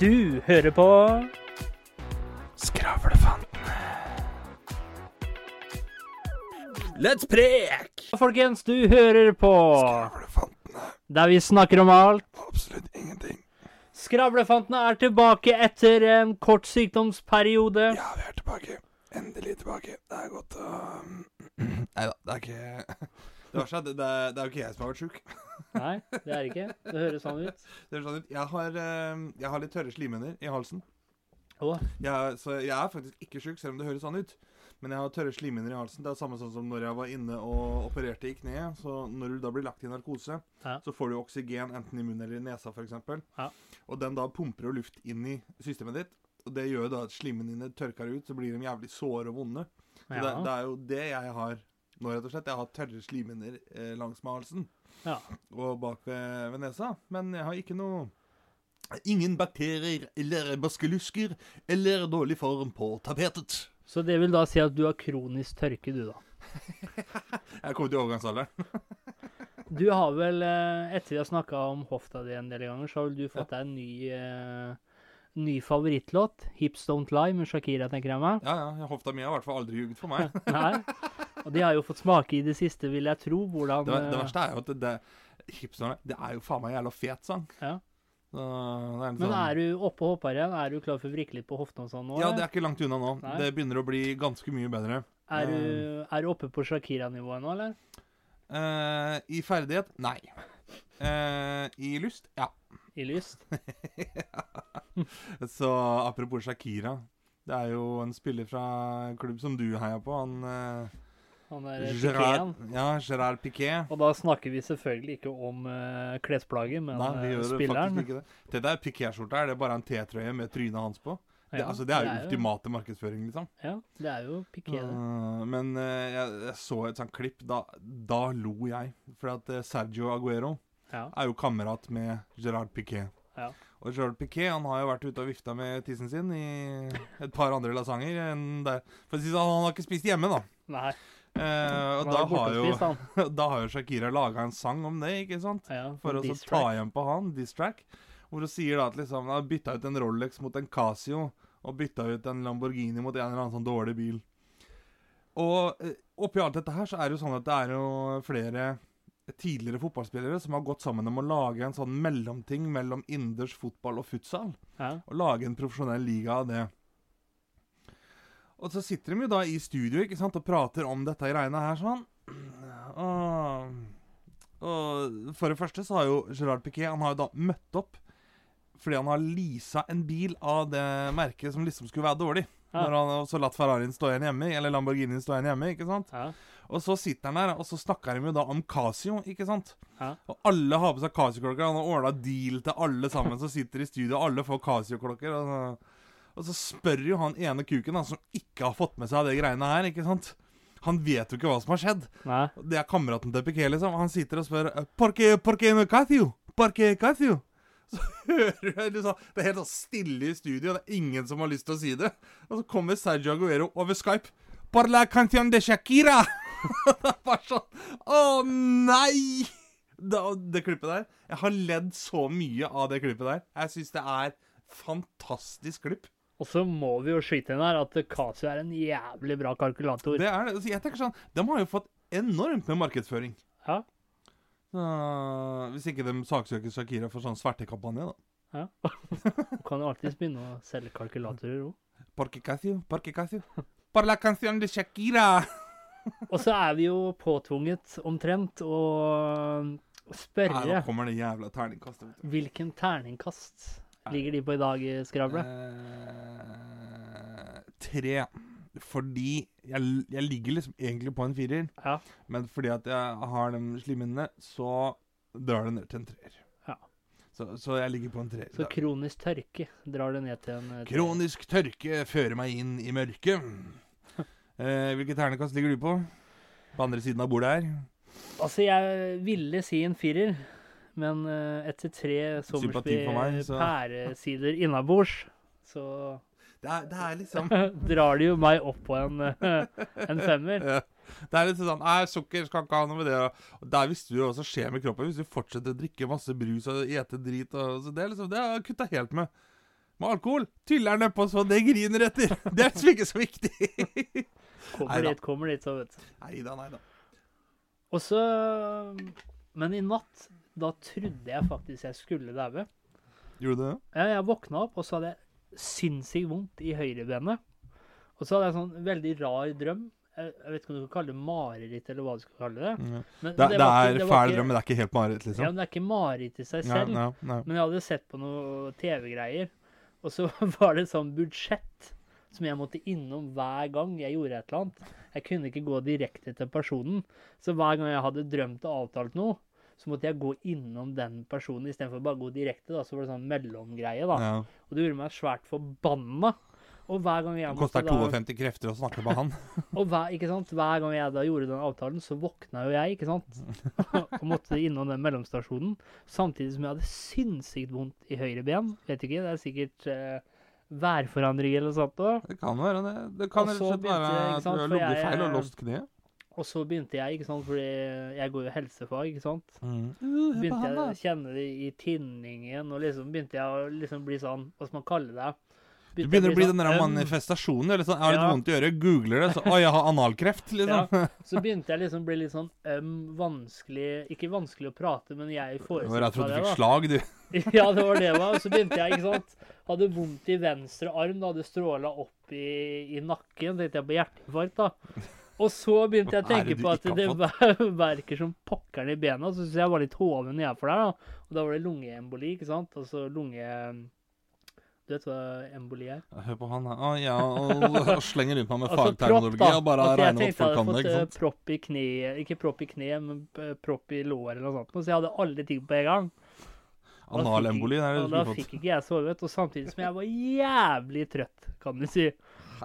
Du hører på Skravlefantene. Let's prek! Folkens, du hører på Skravlefantene. der vi snakker om alt. Absolutt ingenting. Skravlefantene er tilbake etter en kort sykdomsperiode. Ja, vi er tilbake. Endelig tilbake. Det er godt å Nei da, det er ikke Det er det, det, det er jo ikke jeg som har vært sjuk. Nei, det er ikke. Det høres sånn ut. Det høres sånn ut. Jeg har, eh, jeg har litt tørre slimhinner i halsen. Å, Jeg, så jeg er faktisk ikke sjuk, selv om det høres sånn ut. Men jeg har tørre slimhinner i halsen. Det er samme sånn som når jeg var inne og opererte i kneet. Så når du da blir lagt i narkose, Ja. så får du oksygen enten i munnen eller i nesa f.eks. Ja. Og den da pumper jo luft inn i systemet ditt. Og det gjør da at slimene dine tørker ut, så blir de jævlig såre og vonde. Så det, det er jo det jeg har nå, rett og slett. Jeg har tørre slimhinner eh, langs med halsen ja. og bak ved, ved nesa. Men jeg har ikke noe Ingen bakterier eller baskelusker eller dårlig form på tapetet. Så det vil da si at du har kronisk tørke, du, da. Jeg er kommet i overgangsalderen. Du har vel, eh, etter vi har snakka om hofta di en del ganger, så har vel du fått deg en ny, eh, ny favorittlåt. 'Hips Don't Lie' med Shakira, tenker jeg meg. Ja, ja, Hofta mi har i hvert fall aldri jugd for meg. Nei. Og de har jo fått smake i det siste, vil jeg tro, hvordan Det, det eh, verste er jo at det, Hipsterne, det er jo faen meg jævla fet sang. Ja. Så det er en Men sånn, er du oppe og hopper igjen? Er du klar for å vrikke litt på hoftene og sånn nå? Ja, det er ikke langt unna nå. Nei. Det begynner å bli ganske mye bedre. er, du, er du oppe på Shakira-nivået nå, eller? Uh, I ferdighet nei. Uh, I lyst ja. I lyst? Så apropos Shakira. Det er jo en spiller fra en klubb som du heier på. Han eh, Han er Gerard, Piquet. ja, Gerard Piquet. Og da snakker vi selvfølgelig ikke om uh, klesplagget, men Nei, vi eh, gjør spilleren. faktisk ikke det. Det der Piquet-skjorta er det bare en T-trøye med trynet hans på. Det, Ja, altså, det er jo ultimate markedsføring, liksom. Ja, det er jo Piquet, det. Uh, men uh, jeg, jeg så et sånt klipp, da, da lo jeg. For at eh, Sergio Aguero Ja. er jo kamerat med Gerard Piquet. Ja. Og Gerard Piquet han har jo vært ute og vifta med tissen sin i et par andre lasanger enn der. For å si sånn, han har ikke spist hjemme, da. Nei, Eh, og da har, jo, da har jo Shakira laga en sang om det, ikke sant? Ja, For å ta igjen på han, diss track. Hvor hun sier da at liksom hun har bytta ut en Rolex mot en Casio, og bytta ut en Lamborghini mot en eller annen sånn dårlig bil. Og eh, oppi alt dette her så er det jo sånn at det er jo flere tidligere fotballspillere som har gått sammen om å lage en sånn mellomting mellom innendørs fotball og futsal. Ja. Og lage en profesjonell liga av det. Og så sitter de jo da i studio ikke sant, og prater om dette greiene her sånn. Og, og for det første så har jo Gerard Piquet Han har jo da møtt opp fordi han har leasa en bil av det merket som liksom skulle være dårlig. Ja. Når han også latt Ferrarien stå igjen hjemme, eller Lamborghinien stå igjen hjemme. ikke sant? Ja. Og så sitter han der, og så snakker de jo da om Casio, ikke sant? Ja. Og alle har på seg Casio-klokker. Han har ordna deal til alle sammen som sitter i studio. Alle får Casio-klokker. Og, så- og så spør jo han ene kuken, da, som ikke har fått med seg det greiene her, ikke sant? Han vet jo ikke hva som har skjedd. Nei. Det er kameraten til Piqué, liksom. Han sitter og spør Porque, porque no Casio? Porque Casio? Så hører jeg liksom Det er helt sånn stille i studio, det er ingen som har lyst til å si det. Og så kommer Sergio Aguero over Skype. Por la canción de Shakira! det er bare sånn Å nei! Det, det klippet der Jeg har ledd så mye av det klippet der. Jeg syns det er fantastisk klipp. Og så må vi jo skyte inn her at Casio er en jævlig bra kalkulator. Det er det. Jeg tenker sånn De har jo fått enormt med markedsføring. Ja. Så, hvis ikke de saksøker Shakira for sånn svertekampanje, da. ja. Du kan jo alltids begynne å selge kalkulatorer òg. Porque Casio, porque Casio. Por la canción de Shakira. Og så er vi jo påtvunget omtrent å Nei, nå kommer det jævla terningkastet. hvilken terningkast ligger de på i dag, Skravle? Eh, tre. Fordi jeg, jeg ligger liksom egentlig på en firer, Ja. men fordi at jeg har de slimhinnene, så drar det ned til en treer. Så, så jeg ligger på en treer. Så kronisk tørke drar det ned til en eh, treer. Kronisk tørke fører meg inn i mørket. Eh, hvilket ternekast ligger du på? På andre siden av bordet her? Altså, jeg ville si en firer, men eh, etter tre Sympati for meg, så- pæresider innabords, så Det er, det er liksom drar det jo meg opp på en, eh, en femmer. Ja. Det er litt sånn Nei, sukker skal ikke ha noe med det Og Der visste du jo hva som skjer med kroppen hvis du fortsetter å drikke masse brus og ete drit. Og, så det er liksom Det har jeg kutta helt med. Med alkohol. Tyller nedpå så det griner etter. Det er liksom ikke så viktig. Kommer Neida. dit, kommer dit, så vet du. Nei da, nei da. Og så Men i natt, da trodde jeg faktisk jeg skulle daue. Gjorde du det? Ja, jeg våkna opp, og så hadde jeg sinnssykt vondt i høyrebenet. Og så hadde jeg en sånn veldig rar drøm. Jeg, vet ikke om du kan kalle det mareritt, eller hva du skal kalle det. Ja. Men Det, det, var er ikke- fæl drøm, men det er ikke helt mareritt, liksom. Ja, men det er ikke mareritt i seg selv. ja, ja. Men jeg hadde sett på noe TV-greier, og så var det sånn budsjett som jeg måtte innom hver gang jeg gjorde et eller annet. Jeg kunne ikke gå direkte til personen. Så hver gang jeg hadde drømt og avtalt noe, så måtte jeg gå innom den personen istedenfor bare å gå direkte. da, Så var det sånn mellomgreie, da. ja. Og det gjorde meg svært forbanna. Og hver gang jeg Det koster 52 krefter å snakke med han. og hver, ikke sant? hver gang jeg da gjorde den avtalen, så våkna jo jeg, ikke sant? og måtte innom den mellomstasjonen. Samtidig som jeg hadde sinnssykt vondt i høyre ben. Vet ikke, det er sikkert eh, værforandring eller noe sånt. Da. Det kan være det. Det kan rett og slett være at du har ligget feil og låst kneet. Og så begynte jeg, ikke sant, fordi jeg går jo helsefag, ikke sant. Mm. Begynte jeg å kjenne det i tinningen, og liksom begynte jeg å liksom bli sånn, hva skal man kalle det? Du begynner å bli den sånn der manifestasjonen. Eller sånn, jeg har litt Ja. vondt i øret, googler det, så Å, jeg har analkreft, liksom. Ja, så begynte jeg liksom å bli litt sånn øm, vanskelig Ikke vanskelig å prate, men jeg Det var forestilte meg det. Jeg trodde du fikk slag, du. Ja, det var det det var. Og så begynte jeg, ikke sant. Hadde vondt i venstre arm, da hadde stråla opp i, i nakken. Tenkte jeg på hjerteinfarkt, da. Og så begynte jeg å tenke på at det verker som pokkeren i bena. Så syntes jeg var litt hoven nedfor der, da. Og da var det lungeemboli, ikke sant. Altså lunge... Du vet hva emboli er? Hør på han her. Å, ja, og, slenger rundt meg med Altså fagterminologi og bare jeg regner tenkte folk kan det. fått ikke eh, sant? propp i kne, ikke propp i kne, men eh, propp i låret eller noe sånt. Så jeg hadde alle ting på en gang. Analemboli, det er det du da fikk ikke jeg sovet, og samtidig som jeg var jævlig trøtt, kan du si.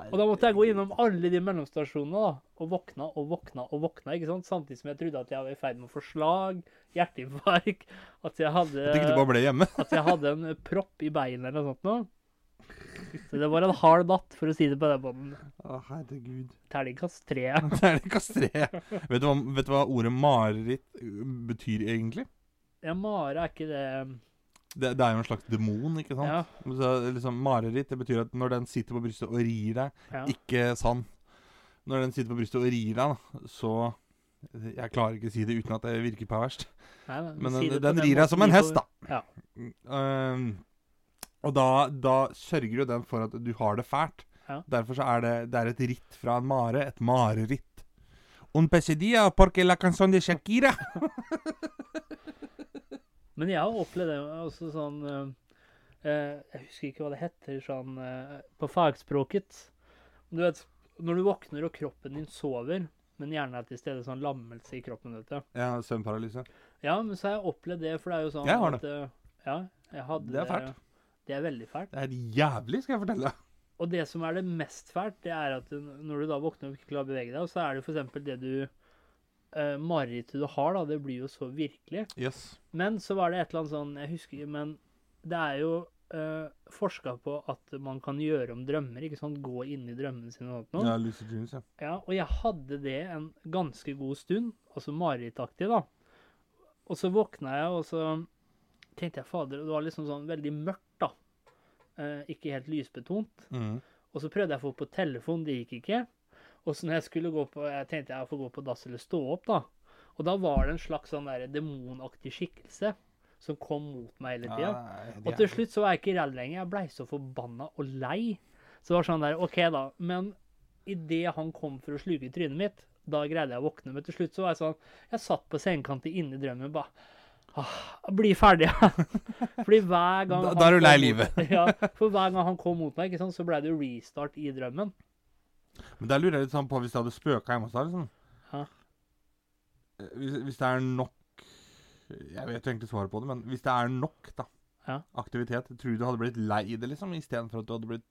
Og da måtte jeg gå innom alle de mellomstasjonene da, og våkna og våkna og våkna, ikke sant? Samtidig som jeg trodde at jeg var i ferd med å få slag, hjerteinfarkt, at jeg hadde, At ikke du bare ble hjemme. at jeg hadde en propp i beinet eller noe sånt noe. Så det var en hard natt, for å si det på den måten. Å, herregud. Terningkast tre. Terningkast tre. Vet, du hva- vet du hva ordet mareritt betyr egentlig? Ja, Mare er ikke det Det, det er jo en slags demon, ikke sant? Ja, Så liksom Mareritt det betyr at når den sitter på brystet og rir deg, ja. ikke sann. Når den sitter på brystet og rir deg, da, så Jeg klarer ikke å si det uten at det virker perverst. Nei, nei, Men si den, den den rir deg som en hest, da. Ja. Um, og da, da sørger jo den for at du har det fælt. Ja. Derfor så er det, det er et ritt fra en mare. Et mareritt. Un pesadilla porque la canción de Shakira. Men jeg har opplevd det også sånn eh, eh, Jeg husker ikke hva det heter sånn eh, på fagspråket. Du vet, når du våkner og kroppen din sover, men hjernen er til stede, sånn lammelse i kroppen, vet du. Ja, søvnparalyse. Ja, men så har jeg opplevd det, for det er jo sånn Jeg har at eh, Ja, jeg hadde Det er fælt. Det er veldig fælt. Det er jævlig, skal jeg fortelle deg. Og det som er det mest fælt, det er at når du da våkner og ikke klarer å bevege deg, så er det f.eks. det du uh, Marerittet du har, da, det blir jo så virkelig. Yes. Men så var det et eller annet sånn Jeg husker ikke, men det er jo uh, forska på at man kan gjøre om drømmer. ikke sant? Gå inn i drømmene sine og sånt noe. Ja, Lucy Dreams, ja. Ja, og jeg hadde det en ganske god stund, altså marerittaktig, da. Og så våkna jeg, og så tenkte jeg fader, det var liksom sånn veldig mørkt, da. Uh, ikke helt lysbetont. Mm. Og så prøvde jeg å få på telefon, det gikk ikke. Og så når jeg skulle gå på Jeg tenkte jeg får gå på dass eller stå opp, da. Og da var det en slags sånn der demonaktig skikkelse som kom mot meg hele tida. Nei, Og til slutt så var jeg ikke redd lenger. Jeg blei så forbanna og lei. Så det var sånn der OK, da. Men idet han kom for å sluke trynet mitt, da greide jeg å våkne. Men til slutt så var jeg sånn Jeg satt på sengekanten inne i drømmen bare ah, bli ferdig, ja. Fordi hver gang Da- da er du lei livet. ja, for hver gang han kom mot meg, ikke sant, så ble det jo restart i drømmen. Men der lurer jeg litt sånn på hvis det hadde spøka hjemme hos deg. Liksom. Ja. Eh, Hvis, hvis det er nok Jeg vet jo egentlig svaret på det, men hvis det er nok da Ja. aktivitet, tror du du hadde blitt lei det, liksom, istedenfor at du hadde blitt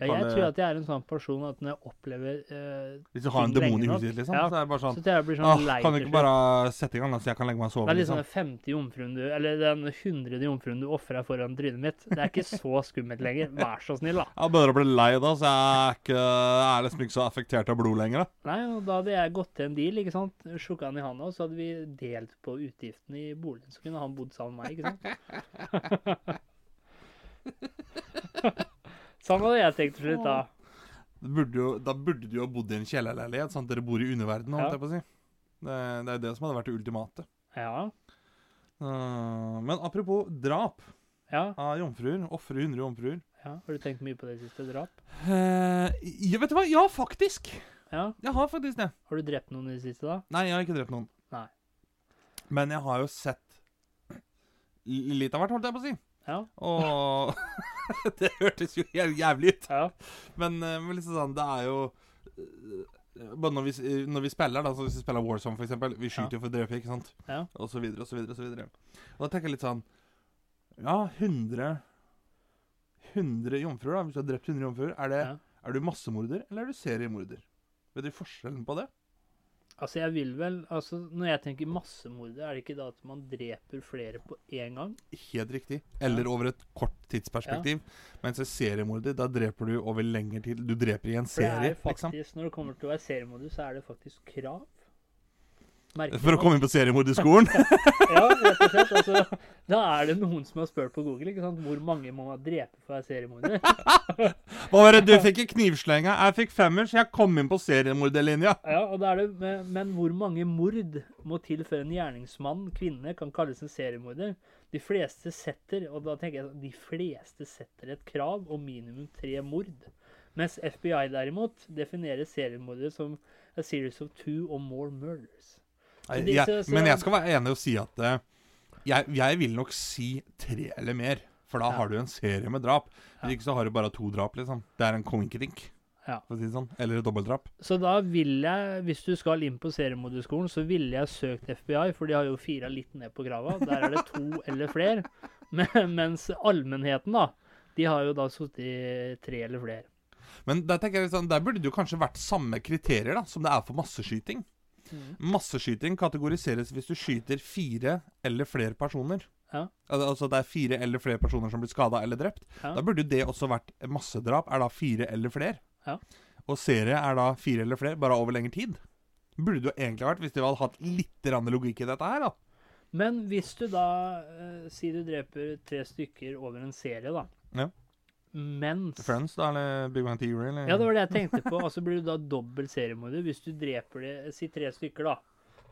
Ja, jeg tror at jeg er en sånn person at når jeg opplever eh, Hvis du har en demon i huset ditt, liksom, Ja. så er det bare sånn så jeg blir Åh, sånn lei Kan du ikke bare sette i gang, da, så jeg kan legge meg og sove? Det er liksom liksom? den femte jomfruen du Eller den hundrede jomfruen du ofra foran trynet mitt. Det er ikke så skummelt lenger. Vær så snill, da. Jeg begynner å bli lei da, så jeg er, ikke, jeg er liksom ikke så affektert av blod lenger. da. Nei, og da hadde jeg gått til en deal, ikke sant. Sjukka han i handa, og så hadde vi delt på utgiftene i boligen. Så kunne han bodd sammen med meg, ikke sant. Sånn hadde jeg tenkt til slutt, da. Burde jo, da burde du jo ha bodd i en kjellerleilighet, sånn at dere bor i underverdenen, holdt Ja. jeg på å si. Det, det er det som hadde vært det ultimate. Ja. Uh, men apropos drap Ja. av jomfruer. Ofre 100 jomfruer. ja. Har du tenkt mye på det siste drap? Uh, ja, vet du hva? Ja, faktisk. Ja. Jeg har faktisk det. Har du drept noen i det siste, da? Nei, jeg har ikke drept noen. Nei. Men jeg har jo sett litt av hvert, holdt jeg på å si. Ja. Og Det hørtes jo jævlig ut. Ja. Men, eh, men liksom sånn, det er jo Både Bare når vi, når vi spiller, da, så hvis vi spiller Warzone, for eksempel Vi skyter jo for å drepe, ikke sant? Ja. Og så videre, og så videre, og så videre. Og da tenker jeg litt sånn Ja, 100 100 jomfruer, da. Hvis du har drept 100 jomfruer, er, det, Ja. er du massemorder, eller er du seriemorder? Vet du forskjellen på det? Altså, jeg vil vel Altså, når jeg tenker massemord, er det ikke da at man dreper flere på én gang? Helt riktig. Eller over et kort tidsperspektiv. Mens en seriemorder, da dreper du over lengre tid. Du dreper i en For det serie, er faktisk, liksom. Når det kommer til å være seriemorder, så er det faktisk krav. Merkelig For å komme inn på seriemorderskolen. Ja, rett og slett. Altså, da er det noen som har spurt på Google ikke sant? hvor mange må man drepe for å være seriemorder. Hva var det du fikk i knivslenga? Jeg fikk femmer, så jeg kom inn på seriemorderlinja. Ja, og da er det, men, men hvor mange mord må til før en gjerningsmann, kvinne, kan kalles en seriemorder? De fleste setter, og da tenker jeg de fleste setter et krav om minimum tre mord. Mens FBI derimot definerer seriemordere som a series of two or more murders. Jeg, men jeg skal være enig og si at eh, jeg, jeg vil nok si tre eller mer. For da Ja. har du en serie med drap. Ja. Ikke så har du bare to drap, liksom. Det er en konkedink. Ja. for å si det sånn. Eller et dobbeltdrap. Så da vil jeg, hvis du skal inn på seriemorderskolen, så ville jeg søkt FBI, for de har jo fira litt ned på grava. Der er det to eller flere. Men, mens allmennheten, da, de har jo da sittet i tre eller flere. Men der, tenker jeg sånn, der burde det jo kanskje vært samme kriterier da, som det er for masseskyting. Masseskyting kategoriseres hvis du skyter fire eller flere personer. Ja. Al altså det er fire eller flere personer som blir skada eller drept. Ja. Da burde det også vært massedrap. Er da fire eller flere. Ja. Og serie er da fire eller flere, bare over lengre tid. Burde det jo egentlig vært hvis de hadde hatt litt logikk i dette her, da. Men hvis du da eh, Si du dreper tre stykker over en serie, da. Ja. Mens Friends, da, eller Big Bang Theory, eller Ja, det var det jeg tenkte på. Altså blir du da dobbel seriemorder hvis du dreper det, si tre stykker, da.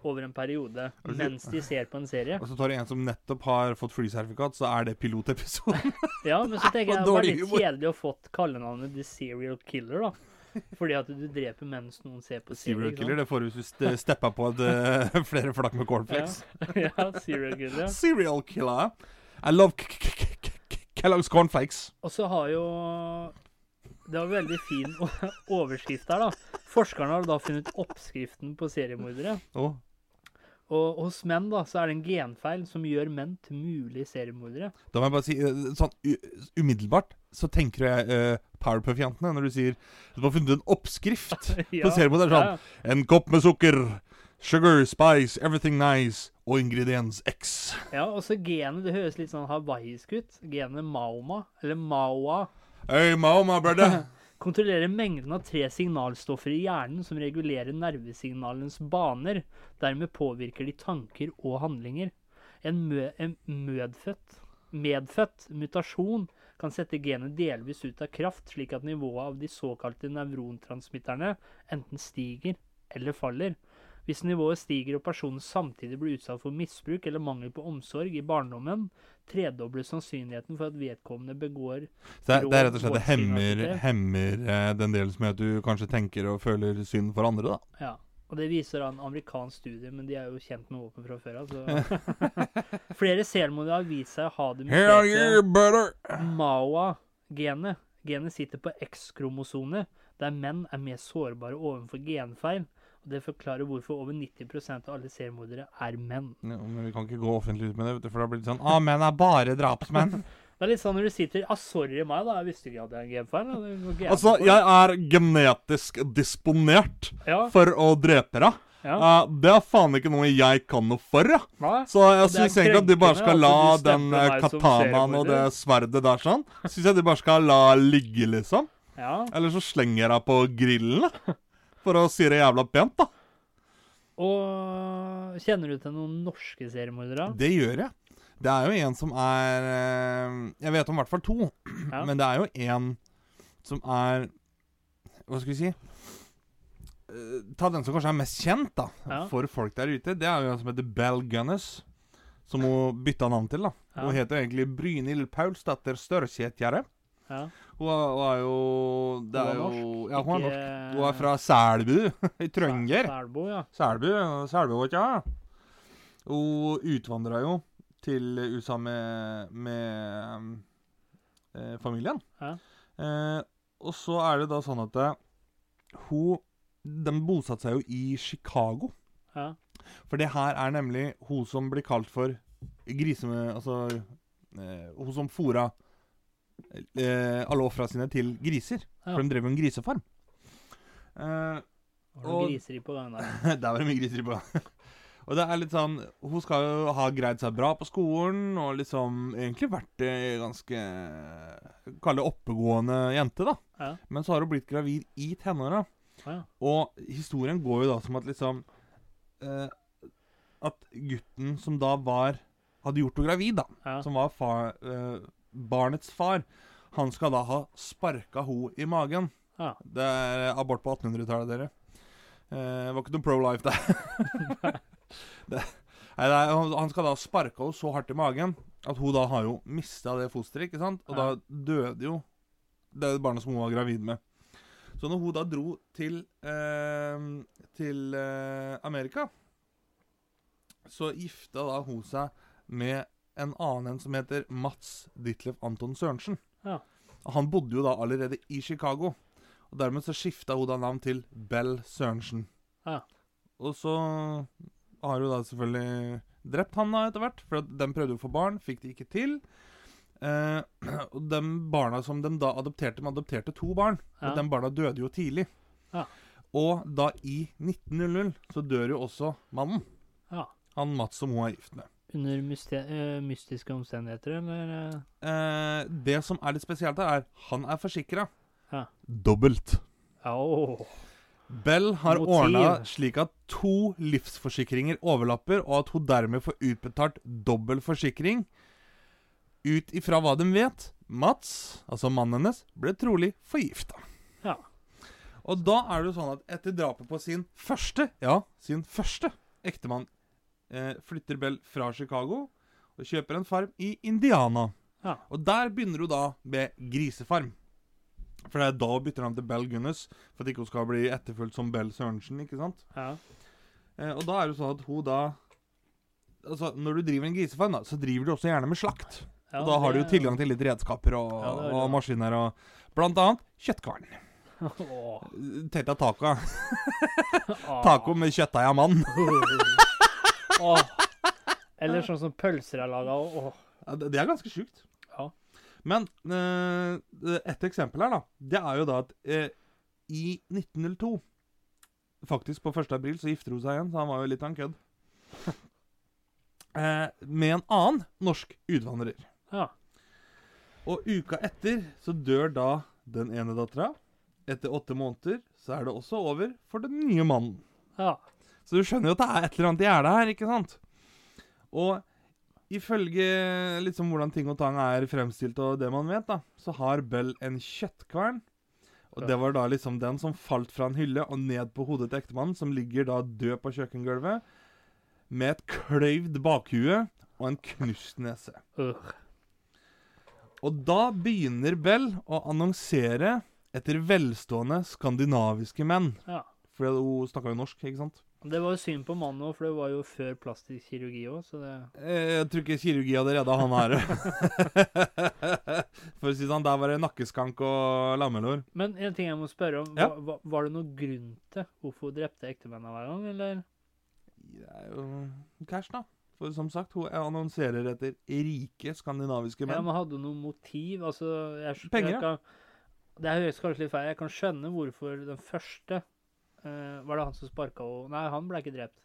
Over en periode. Mens de ser på en serie. Og så tar du en som nettopp har fått flysertifikat, så er det pilotepisoden. Ja, men så tenker jeg det var litt kjedelig å fått kallenavnet The Serial Killer, da. Fordi at du dreper mens noen ser på serie. Serial killer, det får du hvis du stepper på et, eh, flere flak med cornflakes. Ja, ja serial killer. Serial killer. I love k k k Kellogg's cornflakes. Og så har jo Det var veldig fin overskrift her, da. Forskerne har da funnet oppskriften på seriemordere. Oh. Og hos menn da, så er det en genfeil som gjør menn til mulige seriemordere. Da må jeg bare si eh, sånn umiddelbart så tenker jeg uh, Powerpuff-jentene når du sier du har funnet en oppskrift på seriemordere. Sånn ja. En kopp med sukker, sugar, spice, everything nice og ingrediens X. ja, og så genet, det høres litt sånn hawaiisk ut. Genet maoma, eller maoa, Hey, mama, brother. kontrollerer mengden av tre signalstoffer i hjernen som regulerer nervesignalenes baner. Dermed påvirker de tanker og handlinger. En, mø en mødfødt, medfødt mutasjon kan sette genet delvis ut av kraft, slik at nivået av de såkalte nevrontransmitterne enten stiger eller faller. Hvis nivået stiger og personen samtidig blir utsatt for misbruk eller mangel på omsorg i barndommen, tredobles sannsynligheten for at vedkommende begår Så det, er- rett og slett det hemmer, hemmer eh, den delen som gjør at du kanskje tenker og føler synd for andre, da. Ja. Og det viser en amerikansk studie, men de er jo kjent med våpen fra før av. Flere selvmordere har vist seg å ha det muterte brother. MAOA-genet. Genet sitter på X-kromosone, der menn er mer sårbare overfor genfeil. Og Det forklarer hvorfor over 90% av alle seriemordere er menn. Ja, men vi kan ikke gå offentlig ut med det, for da blir det sånn Å, menn er bare drapsmenn. Det er litt sånn når du sitter ah, 'Sorry meg, da. Jeg visste ikke at jeg hadde en genfeil.' altså, jeg er genetisk disponert ja, for å drepe deg. ja. Uh, det er faen ikke noe jeg kan noe for, ja. Nei. Så jeg er syns egentlig at de bare skal la den eh, katanaen og det sverdet der sånn Syns jeg de bare skal la ligge, liksom. Ja. Eller så slenger jeg deg på grillen. For å si det jævla pent, da. Og kjenner du til noen norske seriemordere? Det gjør jeg. Det er jo en som er eh, Jeg vet om i hvert fall to. Ja. Men det er jo en som er Hva skal vi si? Eh, Ta den som kanskje er mest kjent da Ja. for folk der ute. Det er jo en som heter Bell Gunness. Som hun bytta navn til. da Ja. Hun heter egentlig Brynhild Paulsdatter Størkjetgjerde. Ja. Hun, er- hun er jo Det er jo norsk, Ja, hun er norsk. Hun er fra Selbu i Trønger. Selbu, ja. Selbu, jeg. Hun utvandra jo til USA med, med eh, familien. Ja. Eh, og så er det da sånn at eh, hun De bosatte seg jo i Chicago. ja. For det her er nemlig hun som blir kalt for grisemø... Altså eh, hun som fôra eh, alle ofra sine til griser. Ja. For de drev jo en grisefarm. Eh, Var det Og- griseri på gang der? Der var det mye griseri på. gang. og det er litt sånn Hun skal jo ha greid seg bra på skolen, og liksom egentlig vært ei ganske Kall det oppegående jente, da. Ja. Men så har hun blitt gravid i tenåra. Ja. Og historien går jo da som at liksom eh, At gutten som da var Hadde gjort henne gravid, da. Ja. Som var far, eh, barnets far. Han skal da ha sparka henne i magen. Ja. Det er abort på 1800-tallet, dere. Eh, var ikke noe pro life der. det, nei, det er, han- han skal da ha sparka henne så hardt i magen at hun da har jo mista det fosteret, ikke sant? Og Ja. da døde jo det barnet som hun var gravid med. Så når hun da dro til eh, til eh, Amerika, så gifta da hun seg med en annen en som heter Mats Ditlev Anton Sørensen. Ja. Han bodde jo da allerede i Chicago. Og Dermed så skifta hun da navn til Bell Sørensen. Ja. Og så har hun da selvfølgelig drept han da etter hvert, for de prøvde å få barn, fikk de ikke til. Eh, og de barna som de da adopterte, de adopterte to barn. Ja. Og de barna døde jo tidlig. Ja. Og da i 1900 så dør jo også mannen. ja. Han Mats som hun er gift med. Under eh, mystiske omstendigheter, eller? eh? Det som er litt spesielt her, er han er forsikra. Ja. Dobbelt. Oh. Bell har ordna slik at to livsforsikringer overlapper, og at hun dermed får utbetalt dobbel forsikring. Ut ifra hva de vet, Mats, altså mannen hennes, ble trolig forgifta. Ja. Og da er det jo sånn at etter drapet på sin første, ja, sin første ektemann, eh, flytter Bell fra Chicago og kjøper en farm i Indiana. Ja. Og der begynner hun da med grisefarm. For det er da hun bytter navn til Bell Gunness, for at ikke hun skal bli etterfulgt som Bell Sørensen, ikke sant? Ja. Eh, og da er det sånn at hun da Altså, når du driver en grisefarm, da, så driver du også gjerne med slakt. ja og da har du jo tilgang til litt redskaper og, og maskiner og Blant annet kjøttkvern. Tenk deg taco. Taco med kjøttdeig av mann. Åh. Eller sånn som pølser er laga. Ja, det, det er ganske sjukt. Ja. Men eh, et eksempel her, da. Det er jo da at eh, i 1902 Faktisk på 1. april så gifter hun seg igjen, så han var jo litt av en kødd. Eh, med en annen norsk utvandrer. Ja. Og uka etter så dør da den ene dattera. Etter åtte måneder så er det også over for den nye mannen. Ja. Så du skjønner jo at det er et eller annet i gjerdet her, ikke sant? Og ifølge liksom hvordan ting og tang er fremstilt og det man vet, da, så har Bell en kjøttkvern. Og det var da liksom den som falt fra en hylle og ned på hodet til ektemannen, som ligger da død på kjøkkengulvet, med et kløyvd bakhue og en knust nese. Og da begynner Bell å annonsere etter velstående skandinaviske menn. Ja. For hun snakka jo norsk, ikke sant? Det var jo synd på mannen òg, for det var jo før plastisk kirurgi òg, så det Eh, Jeg tror ikke kirurgi hadde redda han her. For å si det sånn, der var det nakkeskank og lammelår. Men en ting jeg må spørre om. Ja. Var, var, det noen grunn til hvorfor hun drepte ektemennene hver gang, eller? Det er jo cash, da. For som sagt, hun annonserer etter rike skandinaviske menn. Ja, men hadde hun noe motiv? Altså, jeg, Penger, ja. Det høres kanskje litt feil. Jeg kan skjønne hvorfor den første eh, Var det han som sparka henne Nei, han ble ikke drept.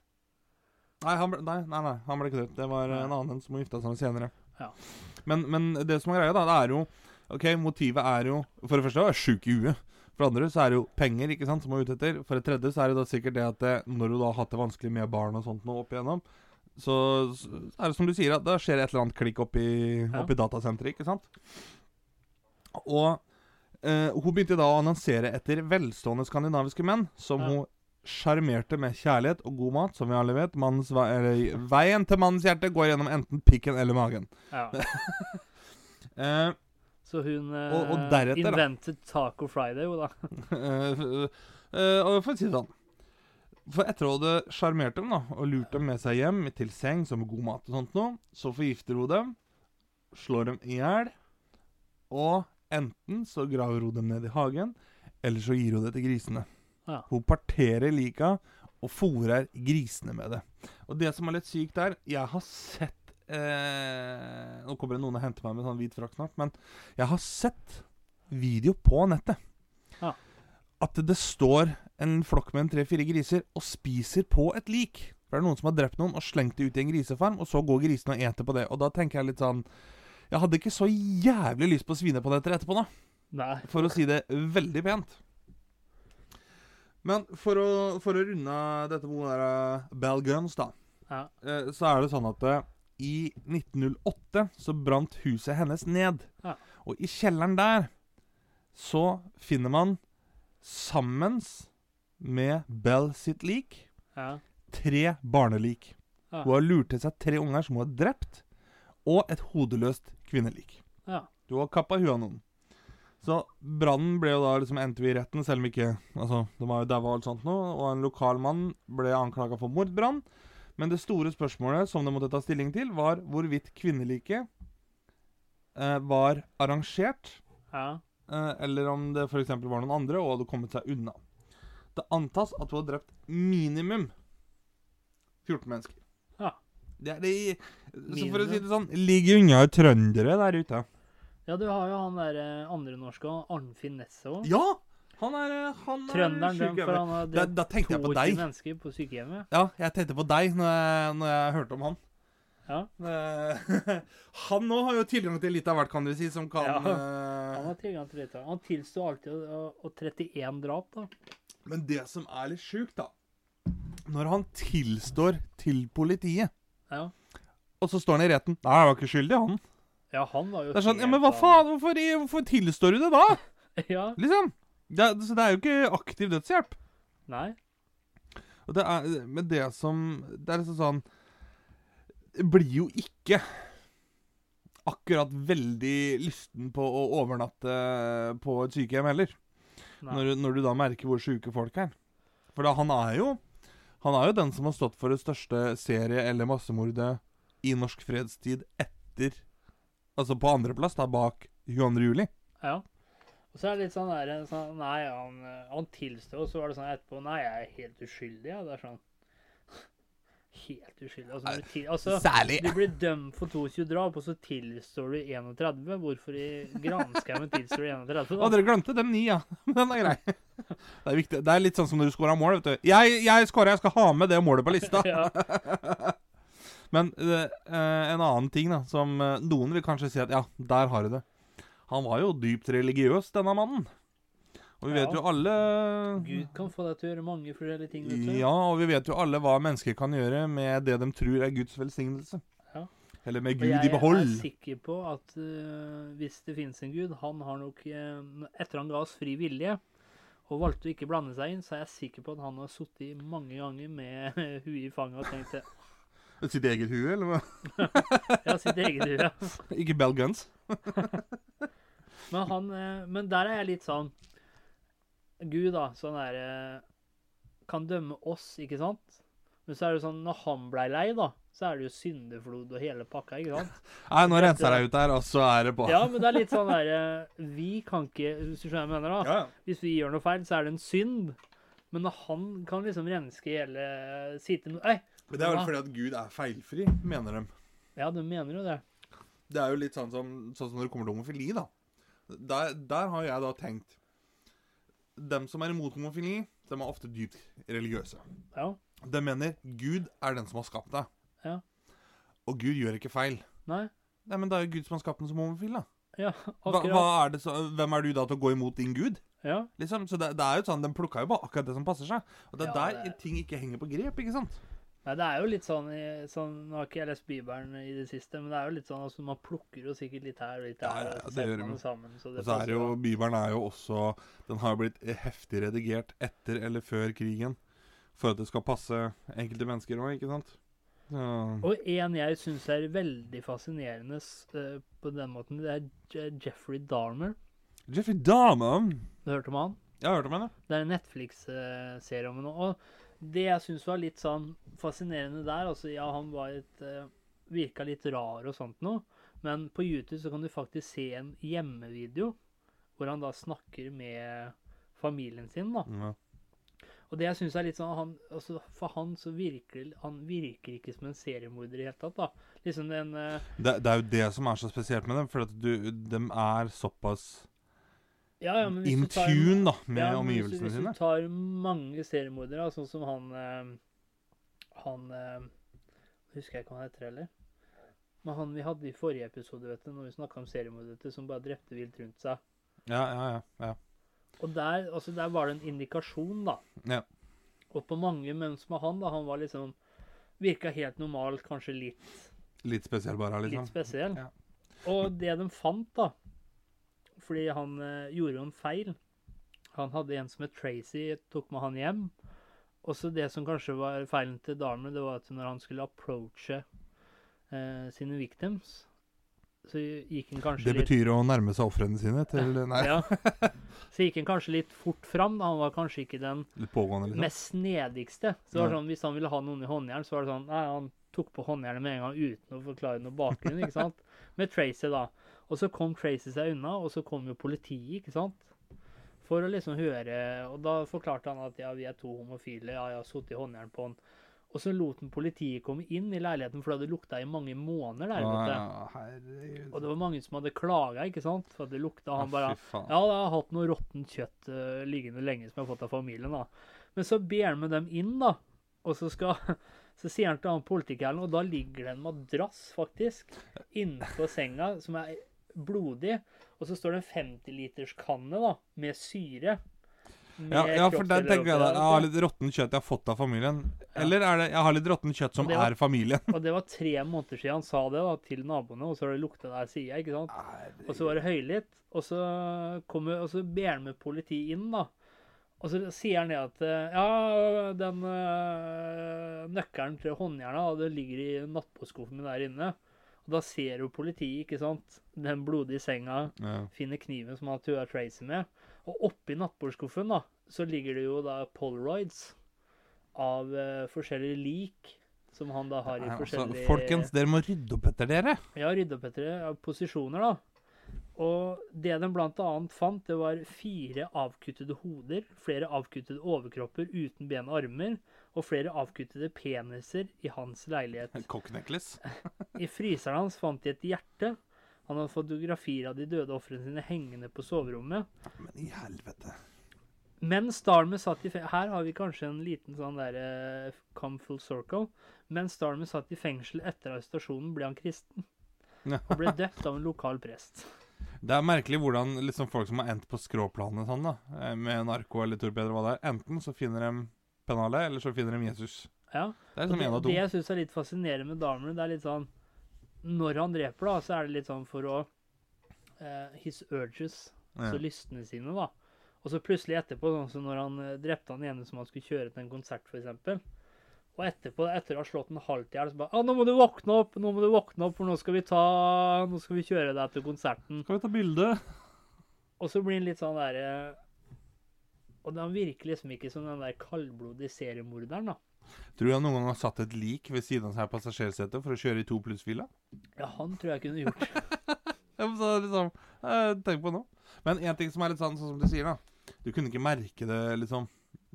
Nei, han ble, nei, nei, nei, han ble ikke drept. Det var Nei. en annen som gifta seg med senere. Ja. Men, men det som er greia, da, det er jo OK, motivet er jo For det første å være sjuk i huet. For det andre så er det jo penger ikke sant, som er ute etter. For det tredje så er det da sikkert det at det, når hun da har hatt det vanskelig med barn og sånt nå opp igjennom, så, så er det som du sier, at det skjer et eller annet klikk oppi, Ja. oppi datasenteret, ikke sant? Og eh, hun begynte da å annonsere etter velstående skandinaviske menn, som Ja. hun sjarmerte med kjærlighet og god mat, som vi alle vet. Mannens vei, eller, veien til mannens hjerte går gjennom enten pikken eller magen. Ja. uh, Så hun uh, Og- og deretter, invented Taco Friday, jo da. Og for å si det sånn For etter å ha sjarmert dem da og lurt dem med seg hjem til seng som god mat og sånt noe, så forgifter hun dem, slår dem i hjel, og enten så graver hun dem ned i hagen, eller så gir hun det til grisene. Ja. Hun parterer lika og fòrer grisene med det. Og det som er litt sykt der Jeg har sett eh, Nå kommer det noen og henter meg med sånn hvit frakk snart, men jeg har sett video på nettet. Ja. At det står en flokk med en tre-fire griser og spiser på et lik. For det er noen som har drept noen og slengt det ut i en grisefarm, og så går grisene og eter på det. Og da tenker jeg litt sånn Jeg hadde ikke så jævlig lyst på svinepanetter etterpå, da. Nei. For å si det veldig pent. Men for å, for å runde av dette med der Bell Guns, da, Ja. eh, så er det sånn at eh, i 1908 så brant huset hennes ned. Ja. Og i kjelleren der så finner man sammen med Bell sitt lik Ja. tre barnelik. Ja. Hun har lurt til seg tre unger som hun har drept, og et hodeløst kvinnelik. ja. Du har kappa huet av noen. Så brannen ble jo da liksom endte vi i retten, selv om ikke Altså, de var jo daua og alt sånt noe, og en lokal mann ble anklaga for mordbrann. Men det store spørsmålet som de måtte ta stilling til, var hvorvidt kvinneliket eh, var arrangert, ja. eh, eller om det f.eks. var noen andre og hadde kommet seg unna. Det antas at hun har drept minimum 14 mennesker. Det er de Så for å si det sånn Ligger unna trøndere der ute. Ja, du har jo han der eh, andre norske, Arnfinn Nesse òg. Ja! Han er, eh, han er Trønderen for han har drept da tenkte jeg på 22 deg. mennesker på sykehjemmet. Ja, jeg tenkte på deg når jeg, når jeg hørte om han. Ja. Eh, han nå har jo tilgang til litt av hvert, kan du si, som kan Ja. Han har tilgang til litt av Han tilsto alltid å, å 31 drap, da. Men det som er litt sjukt, da Når han tilstår til politiet, Ja. og så står han i retten Nei, jeg var ikke skyldig, han. Ja, han var jo Det er sånn, ja, Men hva faen? Hvorfor, hvorfor tilstår du det da? Ja. Liksom. Det, så det er jo ikke aktiv dødshjelp. Nei. Og det er, men det som Det er liksom sånn Det blir jo ikke akkurat veldig lysten på å overnatte på et sykehjem heller. Når, du- når du da merker hvor sjuke folk er. For da, han er jo Han er jo den som har stått for det største serie- eller massemordet i norsk fredstid etter Altså på andreplass, da, bak 22. juli. Ja. Og så er det litt sånn der sånn, Nei, han, han tilstår, og så var det sånn etterpå Nei, jeg er helt uskyldig, ja. Det er sånn Helt uskyldig. Altså, du, til, altså, Særlig! du blir dømt for 22 drap, og så tilstår du 31. Hvorfor i granskauen tilstår du 31? Å, Da? dere glemte dem ni, ja. Men den er grei. Det er viktig. Det er litt sånn som når du scorer mål, vet du. Jeg, jeg scorer, jeg skal ha med det målet på lista. Ja. Men eh, eh, en annen ting da, som eh, noen vil kanskje si at ja, der har du det. Han var jo dypt religiøs, denne mannen. Og vi vet Ja. jo alle Gud kan få deg til å gjøre mange forskjellige ting. vet du. Ja, og vi vet jo alle hva mennesker kan gjøre med det de tror er Guds velsignelse. Ja. Eller med Gud i behold jeg er sikker på at øh, hvis det finnes en gud, han har nok øh, Etter han ga oss fri vilje og valgte å ikke blande seg inn, så er jeg sikker på at han har sittet mange ganger med huet i fanget og tenkt det. Sitt eget hue, eller hva? Ja, sitt eget hue. Ikke Bell Guns. Men, han, øh, men der er jeg litt sånn Gud, da, sånn der øh, Kan dømme oss, ikke sant? Men så er det sånn, når han blei lei, da, så er det jo syndeflod og hele pakka, ikke sant? Nei, nå renser jeg ut der, og så er det på. Ja, men det er litt sånn derre Vi kan ikke Hvis du skjønner hva jeg mener, da. Ja. Hvis vi gjør noe feil, så er det en synd. Men han kan liksom renske hele Sitte no Ei! Men det er vel fordi at Gud er feilfri, mener de. Ja, de mener jo det. Det er jo litt sånn som, sånn som når det kommer til homofili, da. Der, der har jeg da tenkt Dem som er imot homofili, de er ofte dypt religiøse. Ja. De mener Gud er den som har skapt deg. Og Gud gjør ikke feil. Nei. Nei, men det er jo Gud som har skapt den som homofil, da. Ja, Hva, akkurat. hva er det så, hvem er du da til å gå imot din Gud? Ja. Liksom, så det, det er jo sånn, Den plukka jo bare akkurat det som passer seg. Og det er Ja, der det- ting ikke henger på grep. ikke sant? Nei, det er jo litt sånn, i- sånn Nå har ikke jeg lest Bibelen i det siste, men det er jo litt sånn altså man plukker jo sikkert litt her og litt der. Ja, ja, og så det setter gjør man det sammen, så det Og så er passer det jo. Bibelen er jo også Den har jo blitt heftig redigert etter eller før krigen. For at det skal passe enkelte mennesker òg, ikke sant? Og en jeg syns er veldig fascinerende eh, på den måten, det er Je- Jeffrey Dahmer. Jeffrey Dahmer Du hørte om han? Jeg har hørt om henne. Det er en Netflix-serie om henne. Og det jeg syns var litt sånn fascinerende der altså Ja, han var et uh, Virka litt rar og sånt noe, men på YouTube så kan du faktisk se en hjemmevideo hvor han da snakker med familien sin, da. Ja. Og det jeg syns er litt sånn han, altså For han så virker Han virker ikke som en seriemorder i det hele tatt, da. Liksom den Uh, Det, det er jo det som er så spesielt med dem, for at du, de er såpass Ja, ja, in tune da, med Ja, sine. hvis, du- hvis du tar mange seriemordere, sånn som han uh, Han uh, Husker jeg ikke hva han heter heller. Men han vi hadde i forrige episode, vet du, når vi snakka om seriemordere som bare drepte vilt rundt seg. Ja, ja, ja. ja. Og der, altså, der var det en indikasjon, da. Ja. Og på mange menn som han, da, han var liksom Virka helt normal, kanskje litt, Litt spesiell bare, liksom. litt spesiell. Ja. Og det de fant, da Fordi han eh, gjorde jo en feil. Han hadde en som het Tracy, tok med han hjem. Og så det som kanskje var feilen til Darmer, det var at når han skulle approache eh, sine victims, så gikk han kanskje Det betyr å nærme seg ofrene sine til Nei, ja. Så gikk han kanskje litt fort fram. Han var kanskje ikke den pågående, liksom. mest snedigste. Så det var sånn, Hvis han ville ha noen i håndjern, så var det sånn Nei, han tok på håndjernet med en gang uten å forklare noe bakgrunn. ikke sant? Med Tracy, da. Og så kom Tracy seg unna, og så kom jo politiet, ikke sant? For å liksom høre Og da forklarte han at ja, vi er to homofile, ja, jeg har sittet i håndjern på han. Og så lot han politiet komme inn i leiligheten, for det hadde lukta i mange måneder der. Ah. Ja. Og det var mange som hadde klaga, ikke sant? For det lukta. Han bare ja, jeg har hatt noe råttent kjøtt uh, liggende lenge som jeg har fått av familien. da. Men så ber han med dem inn, da. Og så, skal, så sier han til han politikeren, og da ligger det en madrass, faktisk, innenfor senga som er blodig. Og så står det en 50-literskanne da, med syre. Ja, ja, for der tenker jeg da, jeg har litt råttent kjøtt jeg har fått av familien. Eller er det jeg har litt råttent kjøtt som var- er familien? Og det var tre måneder siden han sa det da, til naboene, og så har det lukta der, sier jeg. ikke sant? Og så var det høylytt, og så, kommer, og så ber han med politiet inn, da. Og så sier han det at eh, ja, den øh, nøkkelen til håndjerna, det ligger i nattbordskuffen min der inne. Og da ser jo politiet, ikke sant, den blodige senga, Ja. finner kniven som han tua Tracy med. Og oppi nattbordskuffen, da, så ligger det jo da polaroids av uh, forskjellige lik. Som han da har i forskjellige altså, forskjellige folkens, dere må rydde opp etter dere. ja, rydde opp etter av posisjoner, da. Og det de blant annet fant, det var fire avkuttede hoder, flere avkuttede overkropper uten ben og armer, og flere avkuttede peniser i hans leilighet. Cocknecklace. I fryseren hans fant de et hjerte. Han hadde fotografier av de døde ofrene sine hengende på soverommet. Men i helvete. Mens Starmer satt i fengsel Her har vi kanskje en liten sånn der uh, come full circle. Mens Starmer satt i fengsel etter arrestasjonen, ble han kristen. Og ble døpt av en lokal prest. Det er merkelig hvordan liksom folk som har endt på skråplanet sånn, da, eh, med narko eller torpeder, hva det er, enten så finner de pennalet, eller så finner de Jesus. Ja. Det er liksom en av det jeg syns er litt fascinerende med Dahmer, det er litt sånn Når han dreper, da, så er det litt sånn for å uh, His urges, Ja. så lystene sine, da. Og så plutselig etterpå, sånn som når han eh, drepte han ene som han skulle kjøre til en konsert, f.eks. Og etterpå, etter å ha slått en halvt i hjel, så bare 'Å, 'Nå må du våkne opp, nå må du våkne opp, for nå skal vi ta Nå skal vi kjøre deg til konserten.' Skal vi ta bilde? Og så blir han litt sånn derre Og han virker liksom ikke som den der kaldblodige seriemorderen, da. Tror du han noen gang har satt et lik ved siden av seg i passasjersetet for å kjøre i to pluss-fila? Ja, han tror jeg kunne gjort. Så liksom, eh, Tenk på nå. Men en ting som er litt sånn, sånn som du sier, da. Du kunne ikke merke det liksom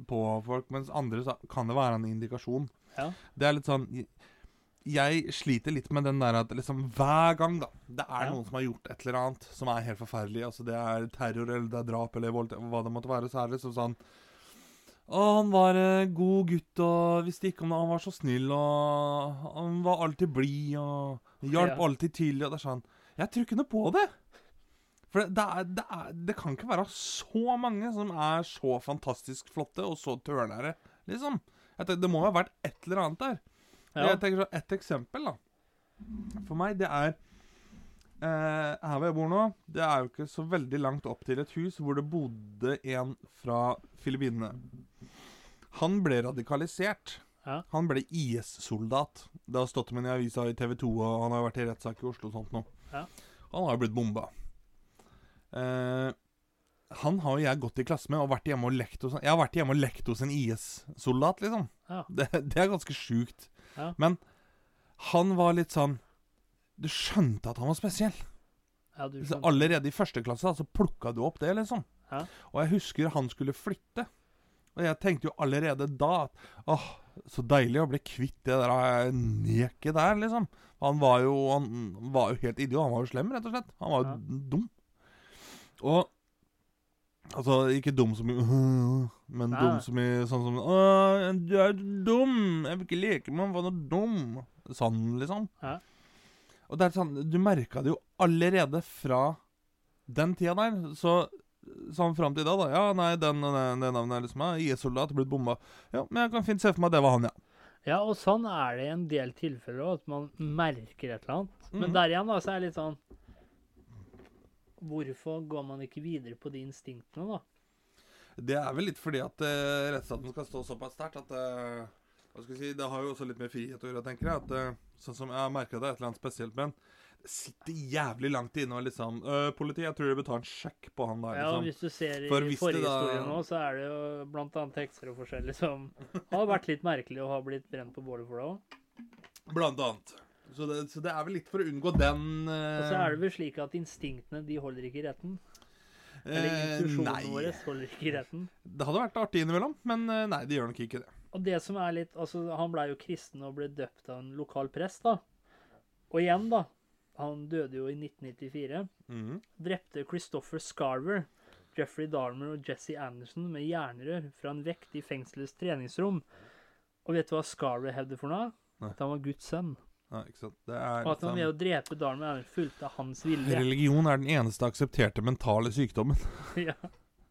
på folk, mens andre kan det være en indikasjon. Ja. Det er litt sånn Jeg sliter litt med den der at liksom hver gang da det er Ja. noen som har gjort et eller annet som er helt forferdelig, altså det er terror eller det er drap eller vold, hva det måtte være, så er det liksom sånn Å, han var en god gutt og visste ikke om det, han var så snill og han var alltid blid og hjalp Ja. alltid til. Og det er sånn Jeg tror ikke noe på det. For det, det, er, det, er, det kan ikke være så mange som er så fantastisk flotte og så tørnære, liksom. Det må jo ha vært et eller annet der. Ja. Jeg tenker så Et eksempel da for meg, det er eh, Her hvor jeg bor nå, det er jo ikke så veldig langt opp til et hus hvor det bodde en fra Filippinene. Han ble radikalisert. Ja. Han ble IS-soldat. Det har stått om ham i avisa i TV 2, og han har vært i rettssak i Oslo og sånt nå. Ja. Han har jo blitt bomba. Eh, han har jo jeg gått i klasse med og vært hjemme og lekt hos Jeg har vært hjemme og lekt hos en IS-soldat, liksom. Ja. Det, det er ganske sjukt. Ja. Men han var litt sånn Du skjønte at han var spesiell. Ja, du Så allerede i første klasse da, så plukka du opp det, liksom. Ja. Og jeg husker han skulle flytte. Og jeg tenkte jo allerede da at åh, så deilig å bli kvitt det der eh, neket der, liksom. Han var jo Han var jo helt idiot. Han var jo slem, rett og slett. Han var jo Ja. dum. Og Altså, ikke dum som i Men dum som i sånn som Å, du er dum! Jeg vil ikke leke med var noe dum. Sånn, liksom. Ja. Og det er sånn, Du merka det jo allerede fra den tida der. Så sånn fram til da, da. Ja, nei, den, den, den navnet er liksom ja, IS-soldat, blitt bomba. Ja, men jeg kan fint se for meg at det var han, ja. Ja, og sånn er det i en del tilfeller òg, at man merker et eller annet. Men Mhm. der igjen, da, så er det litt sånn Hvorfor går man ikke videre på de instinktene, da? Det er vel litt fordi at uh, rettsstaten skal stå såpass sterkt at uh, hva skal jeg si, Det har jo også litt med frihet å gjøre, tenker jeg. At, uh, sånn som Jeg har merka det er et eller annet spesielt, men det sitter jævlig langt inne og liksom uh, Politi, jeg tror dere bør ta en sjekk på han der. Ja, liksom. Hvis du ser i forrige da- historie nå, så er det jo blant annet tekster og forskjellig som har vært litt merkelig og har blitt brent på bålet for det òg. Blant annet. Så det, så det er vel litt for å unngå den Og så er det vel slik at instinktene de holder ikke i retten. Eller intuisjonene våre holder ikke i retten. Det hadde vært artig innimellom, men eh, nei, de gjør nok ikke det. Og det som er litt Altså, han blei jo kristen og ble døpt av en lokal prest, da. Og igjen, da. Han døde jo i 1994. Mhm. Drepte Christopher Scarver, Jeffrey Dahmer og Jesse Anderson med jernrør fra en vekt i fengselets treningsrom. Og vet du hva Scarver hevder for noe? Nei. At han var Guds sønn. Ja, ikke sant. Det er Og at han liksom- ved å drepe Dahmer er fulgte hans vilje. Religion er den eneste aksepterte mentale sykdommen. ja.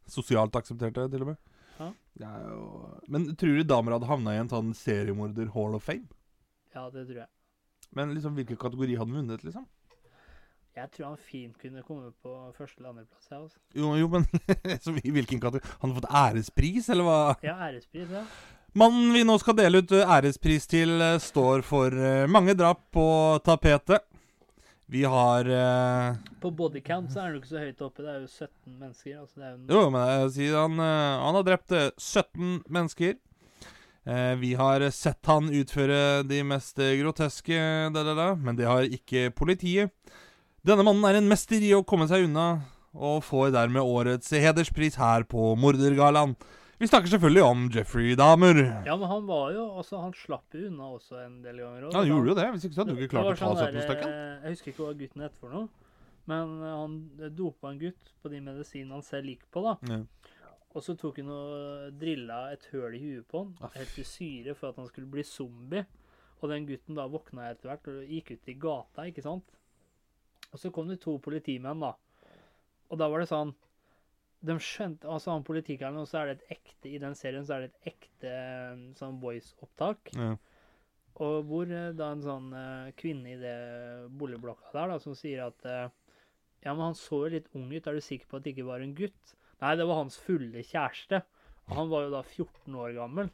Sosialt aksepterte, til og med. Ja. Det jo... Men tror du damer hadde havna i en sånn seriemorder hall of fame? ja, det tror jeg. Men liksom, hvilken kategori hadde han vunnet, liksom? Jeg tror han fint kunne komme på første eller andreplass. Altså. Jo, jo men så i hvilken kategori? Han hadde fått ærespris, eller hva? ja, ærespris, ja. Mannen vi nå skal dele ut eh, ærespris til, eh, står for eh, mange drap på tapetet. Vi har uh, På bodycount så er han jo ikke så høyt oppe. Det er jo 17 mennesker. Altså det jo Jo, men jeg sier han, han har drept eh, 17 mennesker. Uh, vi har sett han utføre de mest groteske, da, da, da, men det har ikke politiet. Denne mannen er en mester i å komme seg unna, og får dermed årets hederspris her på Mordergallaen. Vi snakker selvfølgelig om Jeffrey Dahmer. Ja, men han var jo altså, Han slapp jo unna også en del ganger. også. Ja, han gjorde jo det. Hvis ikke så hadde du ikke Det klart å ta sånn 17 der, stykker. eh, Jeg husker ikke hva gutten het for noe. Men eh, han dopa en gutt på de medisinene han selv gikk på. da. Ja. Og så tok han og drilla et høl i huet på han, Aff. helt til syre, for at han skulle bli zombie. Og den gutten da våkna etter hvert og gikk ut i gata, ikke sant. Og så kom det to politimenn, da. Og da var det sånn De skjønte Altså, han politikeren, og så er det et ekte I den serien så er det et ekte eh, sånn voice-opptak. Ja. Og hvor eh, da en sånn uh, kvinne i det boligblokka der, da, som sier at uh, Ja, men han så jo litt ung ut, er du sikker på at det ikke var en gutt? Nei, det var hans fulle kjæreste. Og han var jo da 14 år gammel.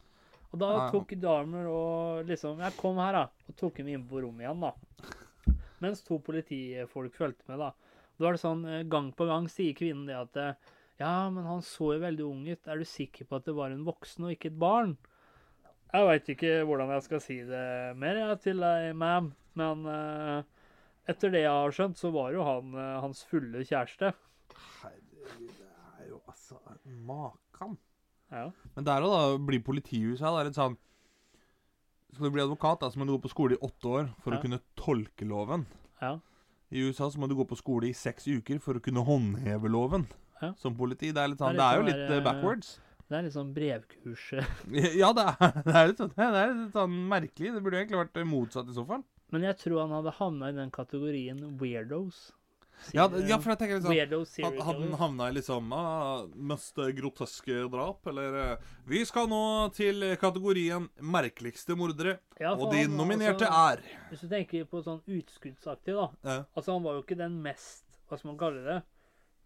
Og da tok Dahmer og liksom Ja, kom her, da. Og tok ham inn på rommet igjen, da. Mens to politifolk fulgte med, da. Da var det sånn gang på gang sier kvinnen det at Ja, men han så jo veldig ung ut. Er du sikker på at det var en voksen og ikke et barn? Jeg veit ikke hvordan jeg skal si det mer jeg, til deg, ma'am. Men uh, etter det jeg har skjønt, så var jo han uh, hans fulle kjæreste. Herregud, det er jo altså Makan. Ja. Men der òg, da, Bli politihuset her, det er litt sånn Skal du bli advokat, da, så må du gå på skole i åtte år for Ja. å kunne tolke loven. Ja. I USA så må du gå på skole i seks uker for å kunne håndheve loven. Ja. Som politi. Det er, litt sånn, Det det er er, jo litt litt sånn eh, der, backwards. Det er litt sånn brevkurs. eh. Ja, det er, det er litt sånn, det er litt sånn merkelig. Det burde egentlig vært eh, motsatt i så fall. Men jeg tror han hadde havna i den kategorien weirdos. Ja, ja, for jeg tenker liksom Hadde Han, havna i liksom ah, mest groteske drap, eller eh, Vi skal nå til kategorien merkeligste mordere, Ja, og de han nominerte altså- er Hvis du tenker på sånn utskuddsaktig, da. Ja. Altså, han var jo ikke den mest Hva skal man kalle det?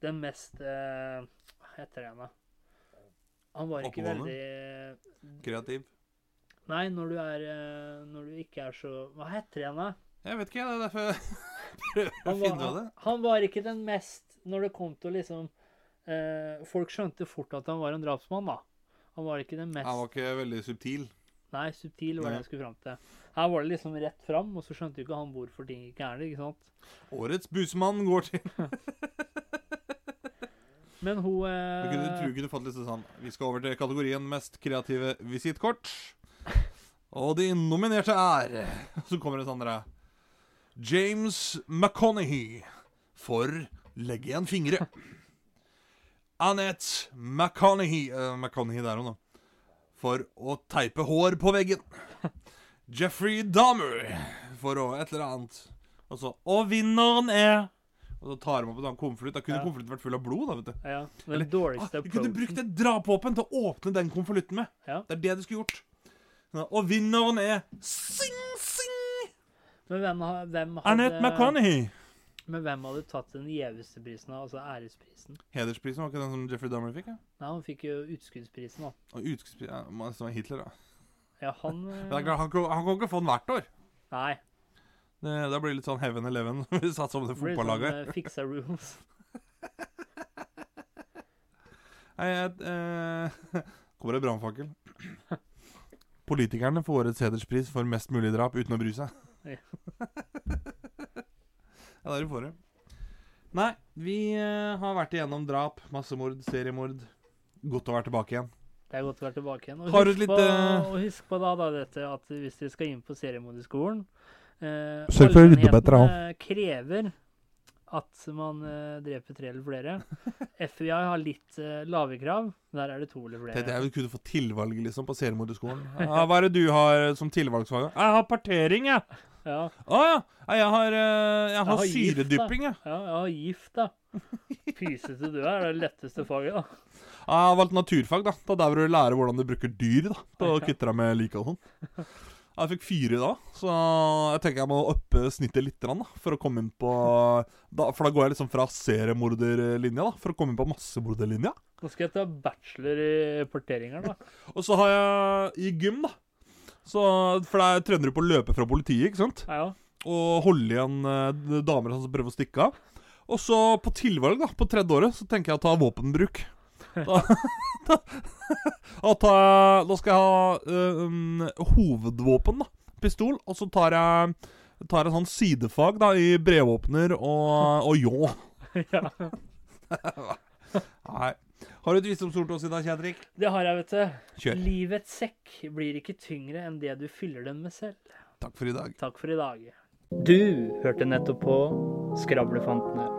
Den mest eh, Hva heter det igjen, da? Han var ikke Oppegående? veldig kreativ. Nei, når du er eh, Når du ikke er så Hva heter det igjen, da? Jeg vet ikke, det er derfor jeg prøver å Han finne ut av det. han, var ikke den mest Når det kom til å liksom eh, Folk skjønte fort at han var en drapsmann, da. Han var ikke den mest Han var ikke veldig subtil. Nei, subtil var det Nei. jeg skulle fram til. Her var det liksom rett fram, og så skjønte jo ikke han hvorfor ting gikk gærent. ikke sant? Årets busmann går til Men hun Du eh, kunne, tror du kunne fått litt sånn Vi skal over til kategorien mest kreative visittkort. Og de nominerte er Så kommer det sånn derre James McConaughey for Legg igjen fingre. Annette McConaughey uh, McConaughey der hun, da. For å teipe hår på veggen. Jeffrey Dahmer for å et eller annet. Og så Og vinneren er Og så tar de opp en sånn konvolutt. Da kunne Ja. konvolutten vært full av blod, da, vet du. Ja, den Eller- dårligste Ah, du kunne brukt et drapåpen til å åpne den konvolutten med. Ja. Det er det du skulle gjort. Og vinneren er Sing, sing! Men hvem, hvem hadde Annette McConaughey. Men hvem hadde tatt den gjeveste prisen, altså æresprisen? Hedersprisen var ikke den som Jeffrey Dahmer fikk? Ja? Nei, han fikk jo utskuddsprisen, da. Og utskuddsprisen ja, Som Hitler, da. Ja, han han, han kan ikke få den hvert år. Nei. Da blir det litt sånn Heaven Eleven vi satt som det Det fotballaget. sånn eh, rules. Nei, jeg, eh, kommer det brannfakkel. Politikerne får årets hederspris for mest mulig drap uten å bry seg. Ja. det er du får det. Nei, vi eh, har vært igjennom drap, massemord, seriemord. Godt å være tilbake igjen. Det er godt å være tilbake igjen. Og husk, litt, på, og husk på da, da dette at hvis dere skal inn på seriemorderskolen eh, Sørg for å rydde opp etter ham. krever at man eh, dreper tre eller flere. FBI har litt eh, lave krav. Der er det to eller flere. jeg kunne få tilvalg liksom på seriemorderskolen. Ja, hva er det du har som tilvalgsfag? Jeg har partering, jeg. Ja, Å ja. Ja, Jeg har, eh, jeg har har gift, da. syredypping, jeg. ja, ja, gift, da. Pysete du er, det er det letteste faget, da. Jeg har valgt naturfag, da. Da der hvor du lærer hvordan du bruker dyr da, til å kvitte deg med lik og sånn. Jeg fikk fire da, så jeg tenker jeg må uppe snittet litt, da, for å komme inn på da, For da går jeg liksom fra seriemorderlinja da, for å komme inn på massemorderlinja. Nå skal jeg ta bachelor i porteringer, da. Og så har jeg i gym, da. Så, for der trener du på å løpe fra politiet, ikke sant? Ja, ja. Og holde igjen eh, damer som prøver å stikke av. Og så på tilvalg, da, på tredje året, så tenker jeg å ta våpenbruk. Da, da, da, da skal jeg ha um, hovedvåpen, da. Pistol. Og så tar jeg, tar en sånn sidefag da, i brevåpner og, og ljå. ja. Nei. Har du et visdomsord til oss i dag, Kjedrik? Det har jeg, vet du. Kjør. Livets sekk blir ikke tyngre enn det du fyller den med selv. Takk for i dag. Takk for i dag. Du hørte nettopp på Skravlefantene.